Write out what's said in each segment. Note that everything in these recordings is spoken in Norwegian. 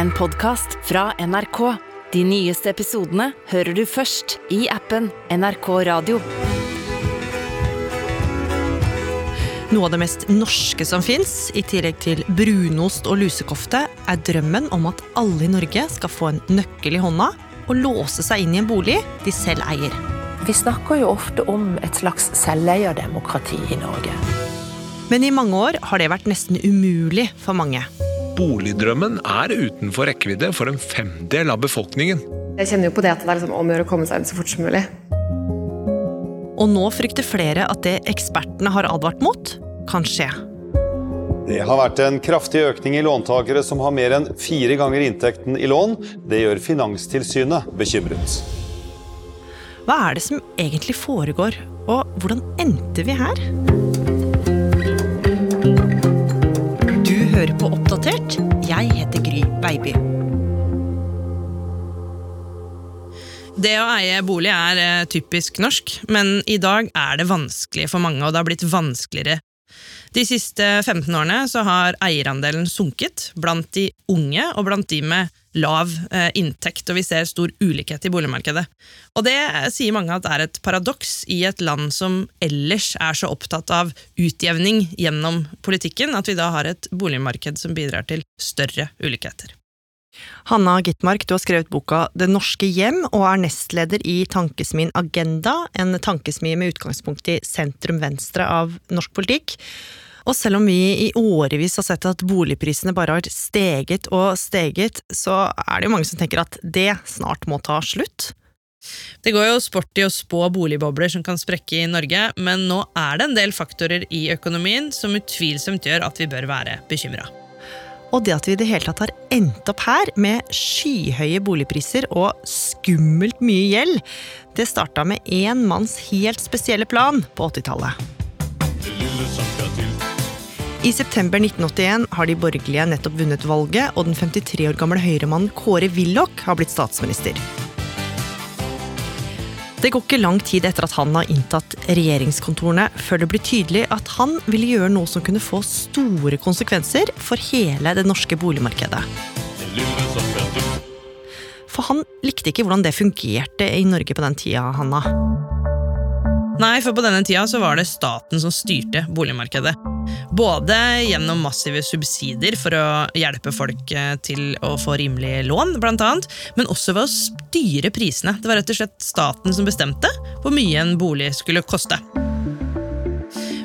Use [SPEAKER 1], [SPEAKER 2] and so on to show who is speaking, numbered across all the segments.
[SPEAKER 1] en podkast fra NRK. De nyeste episodene hører du først i appen NRK Radio.
[SPEAKER 2] Noe av det mest norske som fins, i tillegg til brunost og lusekofte, er drømmen om at alle i Norge skal få en nøkkel i hånda og låse seg inn i en bolig de selv eier.
[SPEAKER 3] Vi snakker jo ofte om et slags selveierdemokrati i Norge.
[SPEAKER 2] Men i mange år har det vært nesten umulig for mange.
[SPEAKER 4] Boligdrømmen er utenfor rekkevidde for en femdel av befolkningen.
[SPEAKER 5] Jeg kjenner jo på det at det er liksom om å gjøre å komme seg ut så fort som mulig.
[SPEAKER 2] Og nå frykter flere at det ekspertene har advart mot, kan skje.
[SPEAKER 6] Det har vært en kraftig økning i låntakere som har mer enn fire ganger inntekten i lån. Det gjør Finanstilsynet bekymret.
[SPEAKER 2] Hva er det som egentlig foregår, og hvordan endte vi her? Hører på Oppdatert. Jeg heter Gry Baby.
[SPEAKER 7] Det å eie bolig er eh, typisk norsk, men i dag er det vanskelig for mange, og det har blitt vanskeligere. De siste 15 årene har eierandelen sunket blant de unge og blant de med lav eh, inntekt, og vi ser stor ulikhet i boligmarkedet. Og det sier mange at er et paradoks i et land som ellers er så opptatt av utjevning gjennom politikken, at vi da har et boligmarked som bidrar til større ulikheter.
[SPEAKER 2] Hanna Gitmark, du har skrevet boka Det norske hjem og er nestleder i Tankesmien Agenda, en tankesmie med utgangspunkt i sentrum-venstre av norsk politikk. Og selv om vi i årevis har sett at boligprisene bare har steget og steget, så er det jo mange som tenker at det snart må ta slutt.
[SPEAKER 7] Det går jo sport i å spå boligbobler som kan sprekke i Norge, men nå er det en del faktorer i økonomien som utvilsomt gjør at vi bør være bekymra.
[SPEAKER 2] Og det at vi i det hele tatt har endt opp her med skyhøye boligpriser og skummelt mye gjeld, det starta med én manns helt spesielle plan på 80-tallet. I september 1981 har de borgerlige nettopp vunnet valget, og den 53 år gamle høyremannen Kåre Willoch har blitt statsminister. Det går ikke lang tid etter at han har inntatt regjeringskontorene, før det blir tydelig at han ville gjøre noe som kunne få store konsekvenser for hele det norske boligmarkedet. For han likte ikke hvordan det fungerte i Norge på den tida, Hanna.
[SPEAKER 7] Nei, for på denne tida så var det staten som styrte boligmarkedet. Både gjennom massive subsidier for å hjelpe folk eh, til å få rimelige lån, blant annet, men også ved å styre prisene. Det var rett og slett staten som bestemte hvor mye en bolig skulle koste.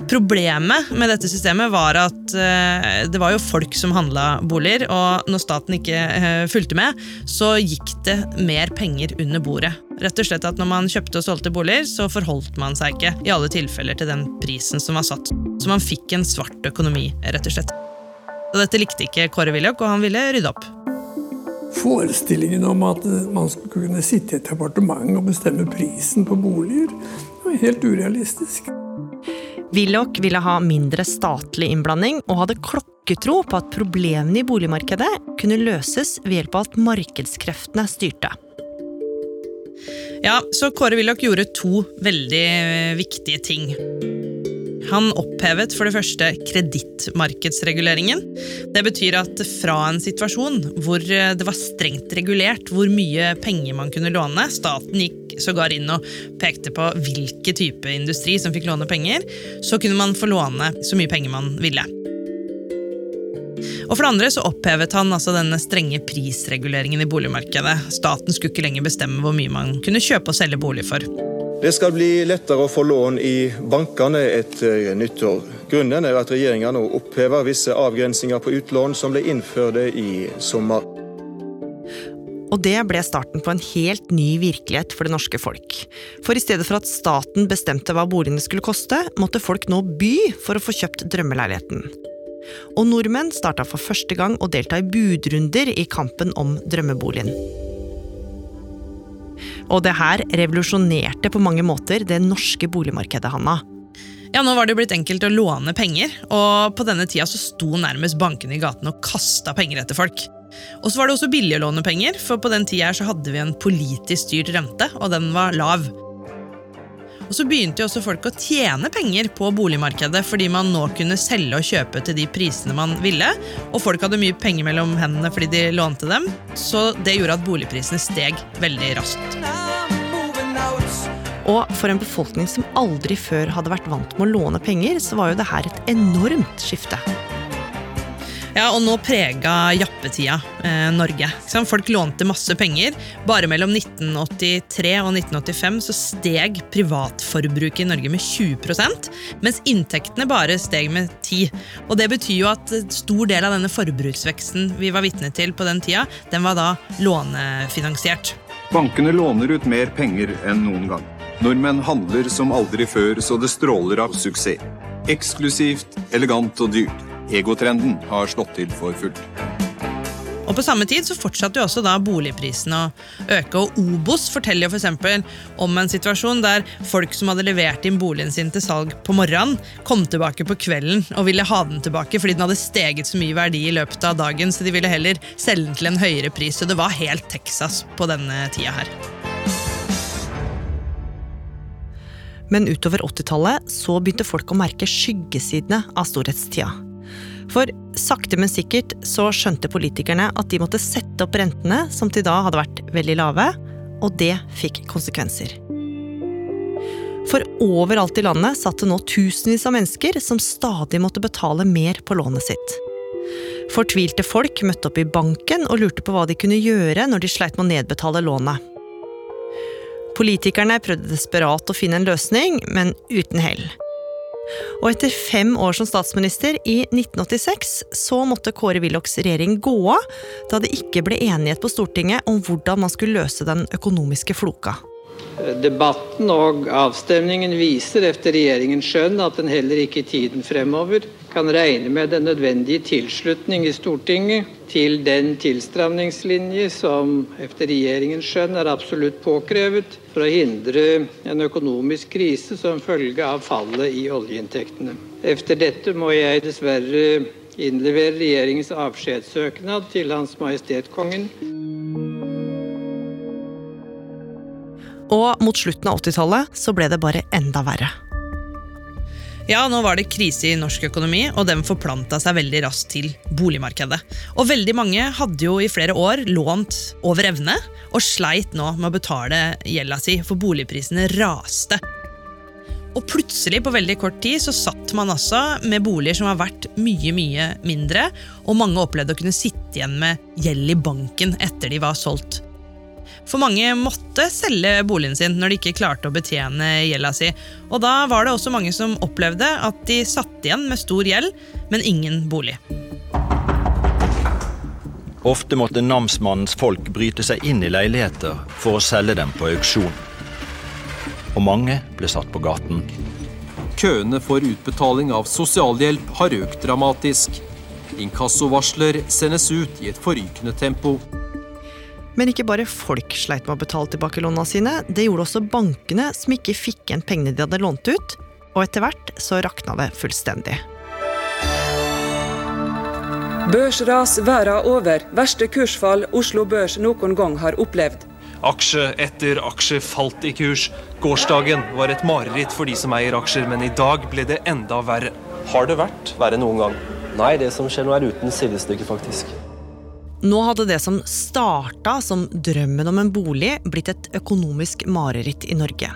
[SPEAKER 7] Problemet med dette systemet var at eh, det var jo folk som handla boliger, og når staten ikke eh, fulgte med, så gikk det mer penger under bordet. Rett og slett at Når man kjøpte og solgte boliger, så forholdt man seg ikke i alle tilfeller til den prisen som var satt. Så man fikk en svart økonomi, rett og slett. Og Dette likte ikke Kåre Willoch, og han ville rydde opp.
[SPEAKER 8] Forestillingen om at man skulle kunne sitte i et departement og bestemme prisen på boliger, var helt urealistisk.
[SPEAKER 2] Willoch ville ha mindre statlig innblanding, og hadde klokketro på at problemene i boligmarkedet kunne løses ved hjelp av at markedskreftene styrte.
[SPEAKER 7] Ja, så Kåre Willoch gjorde to veldig viktige ting. Han opphevet for det første kredittmarkedsreguleringen. Det betyr at fra en situasjon hvor det var strengt regulert hvor mye penger man kunne låne, staten gikk sågar inn og pekte på hvilke type industri som fikk låne penger, så kunne man få låne så mye penger man ville. Og for det andre så opphevet han altså denne strenge prisreguleringen i boligmarkedet. Staten skulle ikke lenger bestemme hvor mye man kunne kjøpe og selge bolig for.
[SPEAKER 9] Det skal bli lettere å få lån i bankene etter nyttår. Grunnen er at regjeringa nå opphever visse avgrensinger på utlån som ble innført i sommer.
[SPEAKER 2] Og det ble starten på en helt ny virkelighet for det norske folk. For i stedet for at staten bestemte hva boligene skulle koste, måtte folk nå by for å få kjøpt drømmeleiligheten. Og nordmenn starta for første gang å delta i budrunder i kampen om drømmeboligen. Og det her revolusjonerte på mange måter det norske boligmarkedet, Hanna.
[SPEAKER 7] Ja, Nå var det blitt enkelt å låne penger, og på denne tida så sto nærmest bankene i gaten og kasta penger etter folk. Og så var det også billig å låne penger, for på den tida så hadde vi en politisk styrt rente, og den var lav. Og så begynte jo også folk å tjene penger på boligmarkedet, fordi man nå kunne selge og kjøpe til de prisene man ville. Og folk hadde mye penger mellom hendene fordi de lånte dem. Så det gjorde at boligprisene steg veldig raskt.
[SPEAKER 2] Og for en befolkning som aldri før hadde vært vant med å låne penger, så var jo det her et enormt skifte.
[SPEAKER 7] Ja, og nå prega jappetida eh, Norge. Folk lånte masse penger. Bare mellom 1983 og 1985 så steg privatforbruket i Norge med 20% mens inntektene bare steg med 10 Og det betyr jo at stor del av denne forbruksveksten vi var vitne til på den tida, den var da lånefinansiert.
[SPEAKER 10] Bankene låner ut mer penger enn noen gang. Nordmenn handler som aldri før, så det stråler av suksess. Eksklusivt, elegant og dyrt. Egotrenden har slått til for fullt.
[SPEAKER 7] Og På samme tid så fortsatte jo også da boligprisene å øke. og Obos forteller jo for om en situasjon der folk som hadde levert inn boligen sin til salg på morgenen, kom tilbake på kvelden og ville ha den tilbake fordi den hadde steget så mye verdi i løpet av dagen, så de ville heller selge den til en høyere pris. Så det var helt Texas på denne tida her.
[SPEAKER 2] Men utover 80-tallet så begynte folk å merke skyggesidene av storhetstida. For sakte, men sikkert så skjønte politikerne at de måtte sette opp rentene, som til da hadde vært veldig lave, og det fikk konsekvenser. For overalt i landet satt det nå tusenvis av mennesker som stadig måtte betale mer på lånet sitt. Fortvilte folk møtte opp i banken og lurte på hva de kunne gjøre når de sleit med å nedbetale lånet. Politikerne prøvde desperat å finne en løsning, men uten hell. Og etter fem år som statsminister, i 1986, så måtte Kåre Willochs regjering gå av da det ikke ble enighet på Stortinget om hvordan man skulle løse den økonomiske floka.
[SPEAKER 11] Debatten og avstemningen viser etter regjeringens skjønn at den heller ikke i tiden fremover kan regne med den nødvendige tilslutning i Stortinget til den tilstramningslinje som etter regjeringens skjønn er absolutt påkrevet for å hindre en økonomisk krise som følge av fallet i oljeinntektene. Efter dette må jeg dessverre innlevere regjeringens avskjedssøknad til Hans Majestet Kongen.
[SPEAKER 2] Og mot slutten av 80-tallet så ble det bare enda verre.
[SPEAKER 7] Ja, nå var det krise i norsk økonomi, og den forplanta seg veldig raskt til boligmarkedet. Og veldig mange hadde jo i flere år lånt over evne, og sleit nå med å betale gjelda si, for boligprisene raste. Og plutselig, på veldig kort tid, så satt man altså med boliger som var verdt mye, mye mindre, og mange opplevde å kunne sitte igjen med gjeld i banken etter de var solgt for mange måtte selge boligen sin når de ikke klarte å betjene gjelda si. Og da var det også mange som opplevde at de satt igjen med stor gjeld, men ingen bolig.
[SPEAKER 12] Ofte måtte namsmannens folk bryte seg inn i leiligheter for å selge dem på auksjon. Og mange ble satt på gaten.
[SPEAKER 13] Køene for utbetaling av sosialhjelp har økt dramatisk. Inkassovarsler sendes ut i et forrykende tempo.
[SPEAKER 2] Men ikke bare folk sleit med å betale tilbake låna sine, det gjorde også bankene, som ikke fikk igjen pengene de hadde lånt ut. Og etter hvert så rakna det fullstendig.
[SPEAKER 14] Børsras verden over. Verste kursfall Oslo Børs noen gang har opplevd.
[SPEAKER 15] Aksje etter aksje falt i kurs. Gårsdagen var et mareritt for de som eier aksjer, men i dag ble det enda verre.
[SPEAKER 16] Har det vært verre noen gang? Nei, det som skjer nå er uten sidestykke, faktisk.
[SPEAKER 2] Nå hadde det som starta som drømmen om en bolig, blitt et økonomisk mareritt i Norge.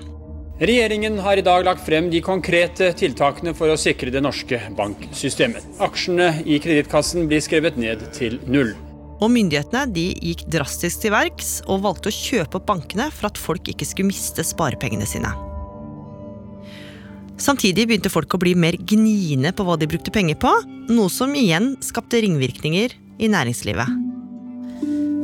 [SPEAKER 17] Regjeringen har i dag lagt frem de konkrete tiltakene for å sikre det norske banksystemet. Aksjene i Kredittkassen blir skrevet ned til null.
[SPEAKER 2] Og Myndighetene de gikk drastisk til verks og valgte å kjøpe opp bankene for at folk ikke skulle miste sparepengene sine. Samtidig begynte folk å bli mer gniende på hva de brukte penger på, noe som igjen skapte ringvirkninger i næringslivet.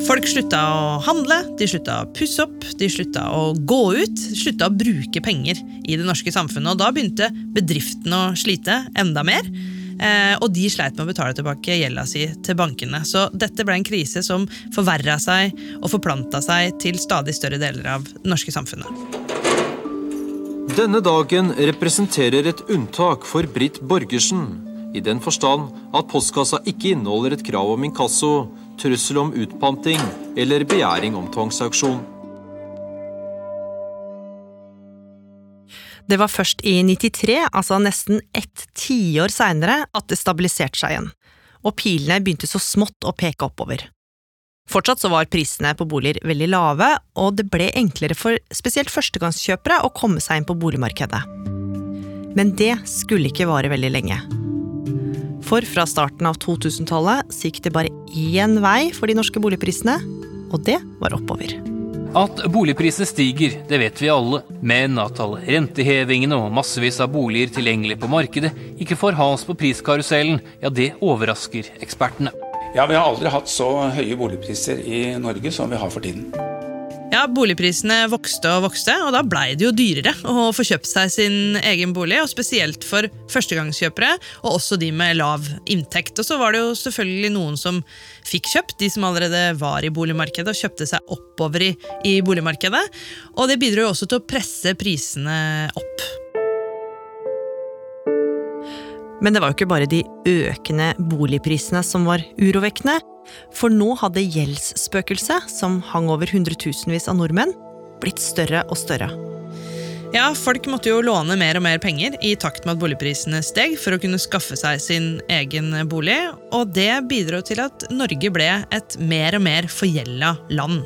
[SPEAKER 7] Folk slutta å handle, de slutta å pusse opp, de slutta å gå ut. Slutta å bruke penger i det norske samfunnet. Og da begynte bedriftene å slite enda mer. Eh, og de sleit med å betale tilbake gjelda si til bankene. Så dette ble en krise som forverra seg og forplanta seg til stadig større deler av det norske samfunnet.
[SPEAKER 13] Denne dagen representerer et unntak for Britt Borgersen, i den forstand at postkassa ikke inneholder et krav om inkasso, trussel om utpanting eller begjæring om tvangsauksjon.
[SPEAKER 2] Det var først i 93, altså nesten ett tiår seinere, at det stabiliserte seg igjen, og pilene begynte så smått å peke oppover. Fortsatt så var prisene på boliger veldig lave, og det ble enklere for spesielt førstegangskjøpere å komme seg inn på boligmarkedet. Men det skulle ikke vare veldig lenge. For fra starten av 2000-tallet så gikk det bare én vei for de norske boligprisene, og det var oppover.
[SPEAKER 18] At boligprisene stiger, det vet vi alle. Men at alle rentehevingene og massevis av boliger tilgjengelig på markedet ikke får has på priskarusellen, ja det overrasker ekspertene.
[SPEAKER 19] Ja, Vi har aldri hatt så høye boligpriser i Norge som vi har for tiden.
[SPEAKER 7] Ja, Boligprisene vokste og vokste, og da blei det jo dyrere å få kjøpt seg sin egen bolig. og Spesielt for førstegangskjøpere, og også de med lav inntekt. Og så var det jo selvfølgelig noen som fikk kjøpt, de som allerede var i boligmarkedet og kjøpte seg oppover i, i boligmarkedet. Og det bidro jo også til å presse prisene opp.
[SPEAKER 2] Men det var jo ikke bare de økende boligprisene som var urovekkende. For nå hadde gjeldsspøkelset, som hang over hundretusenvis av nordmenn, blitt større og større.
[SPEAKER 7] Ja, Folk måtte jo låne mer og mer penger i takt med at boligprisene steg for å kunne skaffe seg sin egen bolig, og det bidro til at Norge ble et mer og mer forgjelda land.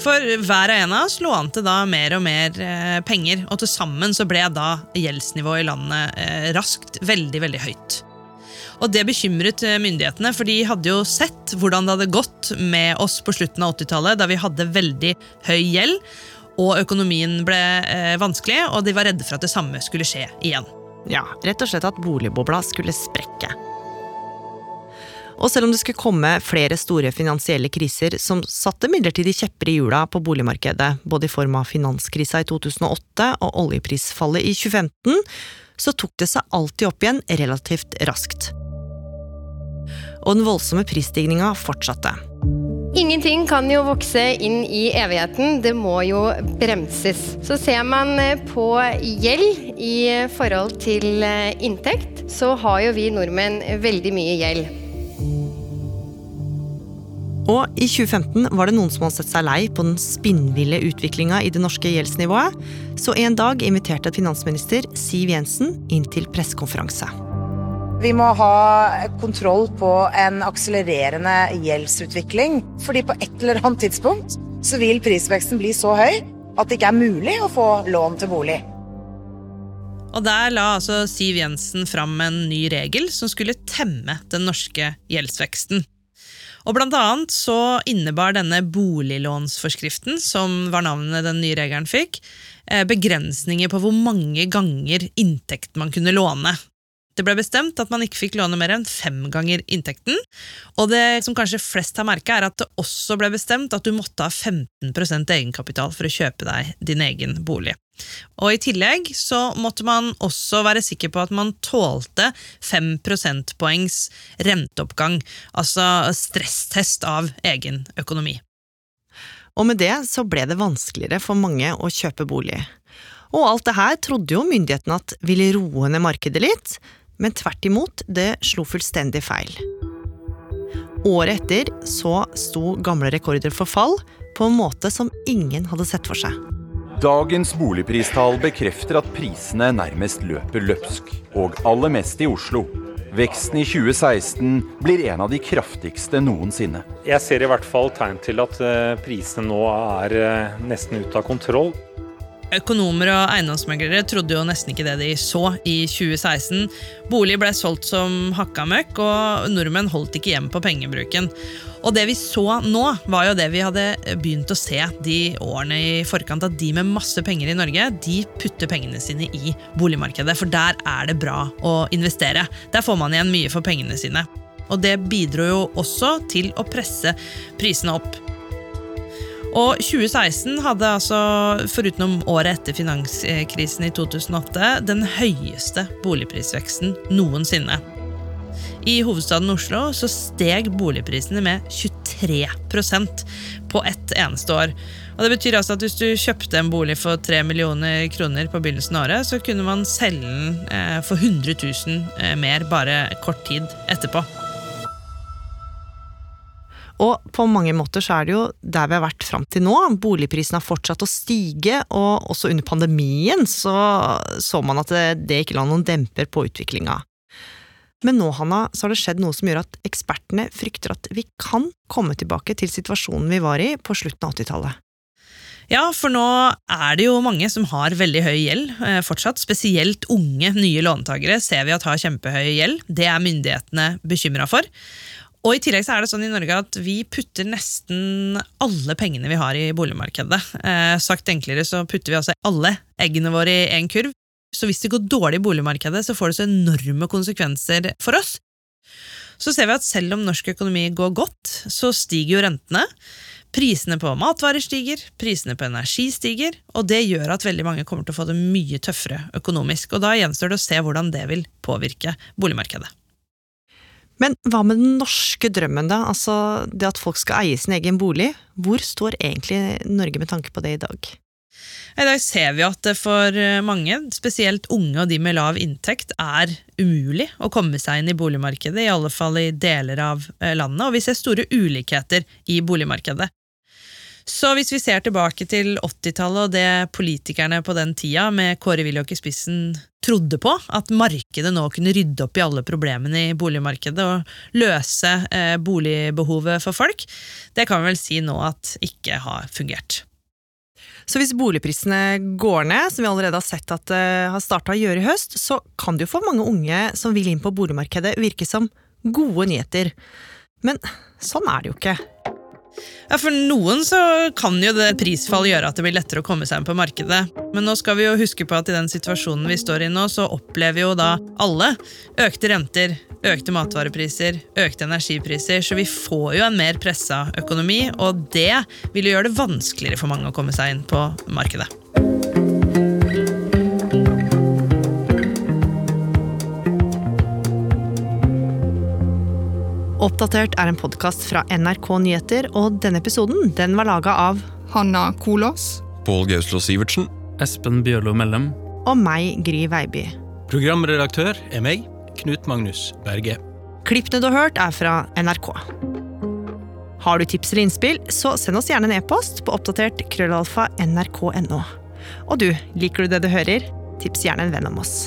[SPEAKER 7] For hver og en av oss lånte da mer og mer eh, penger, og til sammen så ble da gjeldsnivået i landet eh, raskt veldig, veldig høyt. Og det bekymret eh, myndighetene, for de hadde jo sett hvordan det hadde gått med oss på slutten av 80-tallet, da vi hadde veldig høy gjeld, og økonomien ble eh, vanskelig, og de var redde for at det samme skulle skje igjen.
[SPEAKER 2] Ja, rett og slett at boligbobla skulle sprekke. Og selv om det skulle komme flere store finansielle kriser som satte midlertidig kjepper i hjula på boligmarkedet, både i form av finanskrisa i 2008 og oljeprisfallet i 2015, så tok det seg alltid opp igjen relativt raskt og den voldsomme prisstigninga fortsatte.
[SPEAKER 5] Ingenting kan jo vokse inn i evigheten, det må jo bremses. Så ser man eh, på gjeld i forhold til eh, inntekt, så har jo vi nordmenn veldig mye gjeld.
[SPEAKER 2] Og i 2015 var det noen som hadde sett seg lei på den spinnville utviklinga i det norske gjeldsnivået, så en dag inviterte finansminister Siv Jensen inn til pressekonferanse.
[SPEAKER 20] Vi må ha kontroll på en akselererende gjeldsutvikling. Fordi på et eller annet tidspunkt så vil prisveksten bli så høy at det ikke er mulig å få lån til bolig.
[SPEAKER 7] Og Der la altså Siv Jensen fram en ny regel som skulle temme den norske gjeldsveksten. Og Blant annet så innebar denne boliglånsforskriften, som var navnet den nye regelen fikk, eh, begrensninger på hvor mange ganger inntekt man kunne låne. Det ble bestemt at man ikke fikk låne mer enn fem ganger inntekten. Og det som kanskje flest har merka, er at det også ble bestemt at du måtte ha 15% egenkapital for å kjøpe deg din egen bolig. Og I tillegg så måtte man også være sikker på at man tålte 5 prosentpoengs renteoppgang, altså stresstest av egen økonomi.
[SPEAKER 2] Og med det så ble det vanskeligere for mange å kjøpe bolig. Og alt det her trodde jo myndighetene at ville roe ned markedet litt, men tvert imot, det slo fullstendig feil. Året etter så sto gamle rekorder for fall på en måte som ingen hadde sett for seg.
[SPEAKER 21] Dagens boligpristall bekrefter at prisene nærmest løper løpsk, og aller mest i Oslo. Veksten i 2016 blir en av de kraftigste noensinne.
[SPEAKER 22] Jeg ser i hvert fall tegn til at eh, prisene nå er eh, nesten ute av kontroll.
[SPEAKER 7] Økonomer og eiendomsmeglere trodde jo nesten ikke det de så i 2016. Bolig ble solgt som hakka møkk, og nordmenn holdt ikke hjem på pengebruken. Og det vi så nå, var jo det vi hadde begynt å se de årene i forkant. At de med masse penger i Norge, de putter pengene sine i boligmarkedet. For der er det bra å investere. Der får man igjen mye for pengene sine. Og det bidro jo også til å presse prisene opp. Og 2016 hadde altså, foruten året etter finanskrisen i 2008, den høyeste boligprisveksten noensinne. I hovedstaden Oslo så steg boligprisene med 23% på ett eneste år. Og det betyr altså at Hvis du kjøpte en bolig for 3 millioner kroner på begynnelsen av året, så kunne man selge den eh, for 100 000 eh, mer bare kort tid etterpå.
[SPEAKER 2] Og på mange måter så er det jo der vi har vært fram til nå. Boligprisene har fortsatt å stige, og også under pandemien så så man at det, det ikke la noen demper på utviklinga. Men nå, Hanna, så har det skjedd noe som gjør at ekspertene frykter at vi kan komme tilbake til situasjonen vi var i på slutten av 80-tallet.
[SPEAKER 7] Ja, for nå er det jo mange som har veldig høy gjeld eh, fortsatt. Spesielt unge, nye låntakere ser vi at har kjempehøy gjeld. Det er myndighetene bekymra for. Og i tillegg så er det sånn i Norge at vi putter nesten alle pengene vi har i boligmarkedet. Eh, sagt enklere så putter vi altså alle eggene våre i én kurv. Så hvis det går dårlig i boligmarkedet, så får det så enorme konsekvenser for oss. Så ser vi at selv om norsk økonomi går godt, så stiger jo rentene. Prisene på matvarer stiger, prisene på energi stiger, og det gjør at veldig mange kommer til å få det mye tøffere økonomisk. Og da gjenstår det å se hvordan det vil påvirke boligmarkedet.
[SPEAKER 2] Men hva med den norske drømmen, da? Altså det at folk skal eie sin egen bolig. Hvor står egentlig Norge med tanke på det i dag?
[SPEAKER 7] I dag ser vi at for mange, spesielt unge og de med lav inntekt, er umulig å komme seg inn i boligmarkedet, i alle fall i deler av eh, landet, og vi ser store ulikheter i boligmarkedet. Så hvis vi ser tilbake til 80-tallet og det politikerne på den tida, med Kåre Willoch i spissen, trodde på, at markedet nå kunne rydde opp i alle problemene i boligmarkedet og løse eh, boligbehovet for folk, det kan vi vel si nå at ikke har fungert.
[SPEAKER 2] Så hvis boligprisene går ned, som vi allerede har sett at det har starta å gjøre i høst, så kan det jo for mange unge som vil inn på boligmarkedet, virke som gode nyheter. Men sånn er det jo ikke.
[SPEAKER 7] Ja, For noen så kan jo det prisfall gjøre at det blir lettere å komme seg inn på markedet. Men nå skal vi jo huske på at i den situasjonen vi står i nå, så opplever jo da alle økte renter, økte matvarepriser, økte energipriser, så vi får jo en mer pressa økonomi, og det vil jo gjøre det vanskeligere for mange å komme seg inn på markedet.
[SPEAKER 2] Oppdatert er en podkast fra NRK Nyheter, og denne episoden den var laga av
[SPEAKER 23] Hanna Kolås.
[SPEAKER 24] Pål Gauslå Sivertsen.
[SPEAKER 25] Espen Bjørlo Mellem.
[SPEAKER 2] Og meg, Gry Veiby.
[SPEAKER 26] Programredaktør er meg, Knut Magnus Berge.
[SPEAKER 2] Klippene du har hørt, er fra NRK. Har du tips eller innspill, så send oss gjerne en e-post på oppdatert krøllalfa nrk.no. Og du, liker du det du hører? Tips gjerne en venn om oss.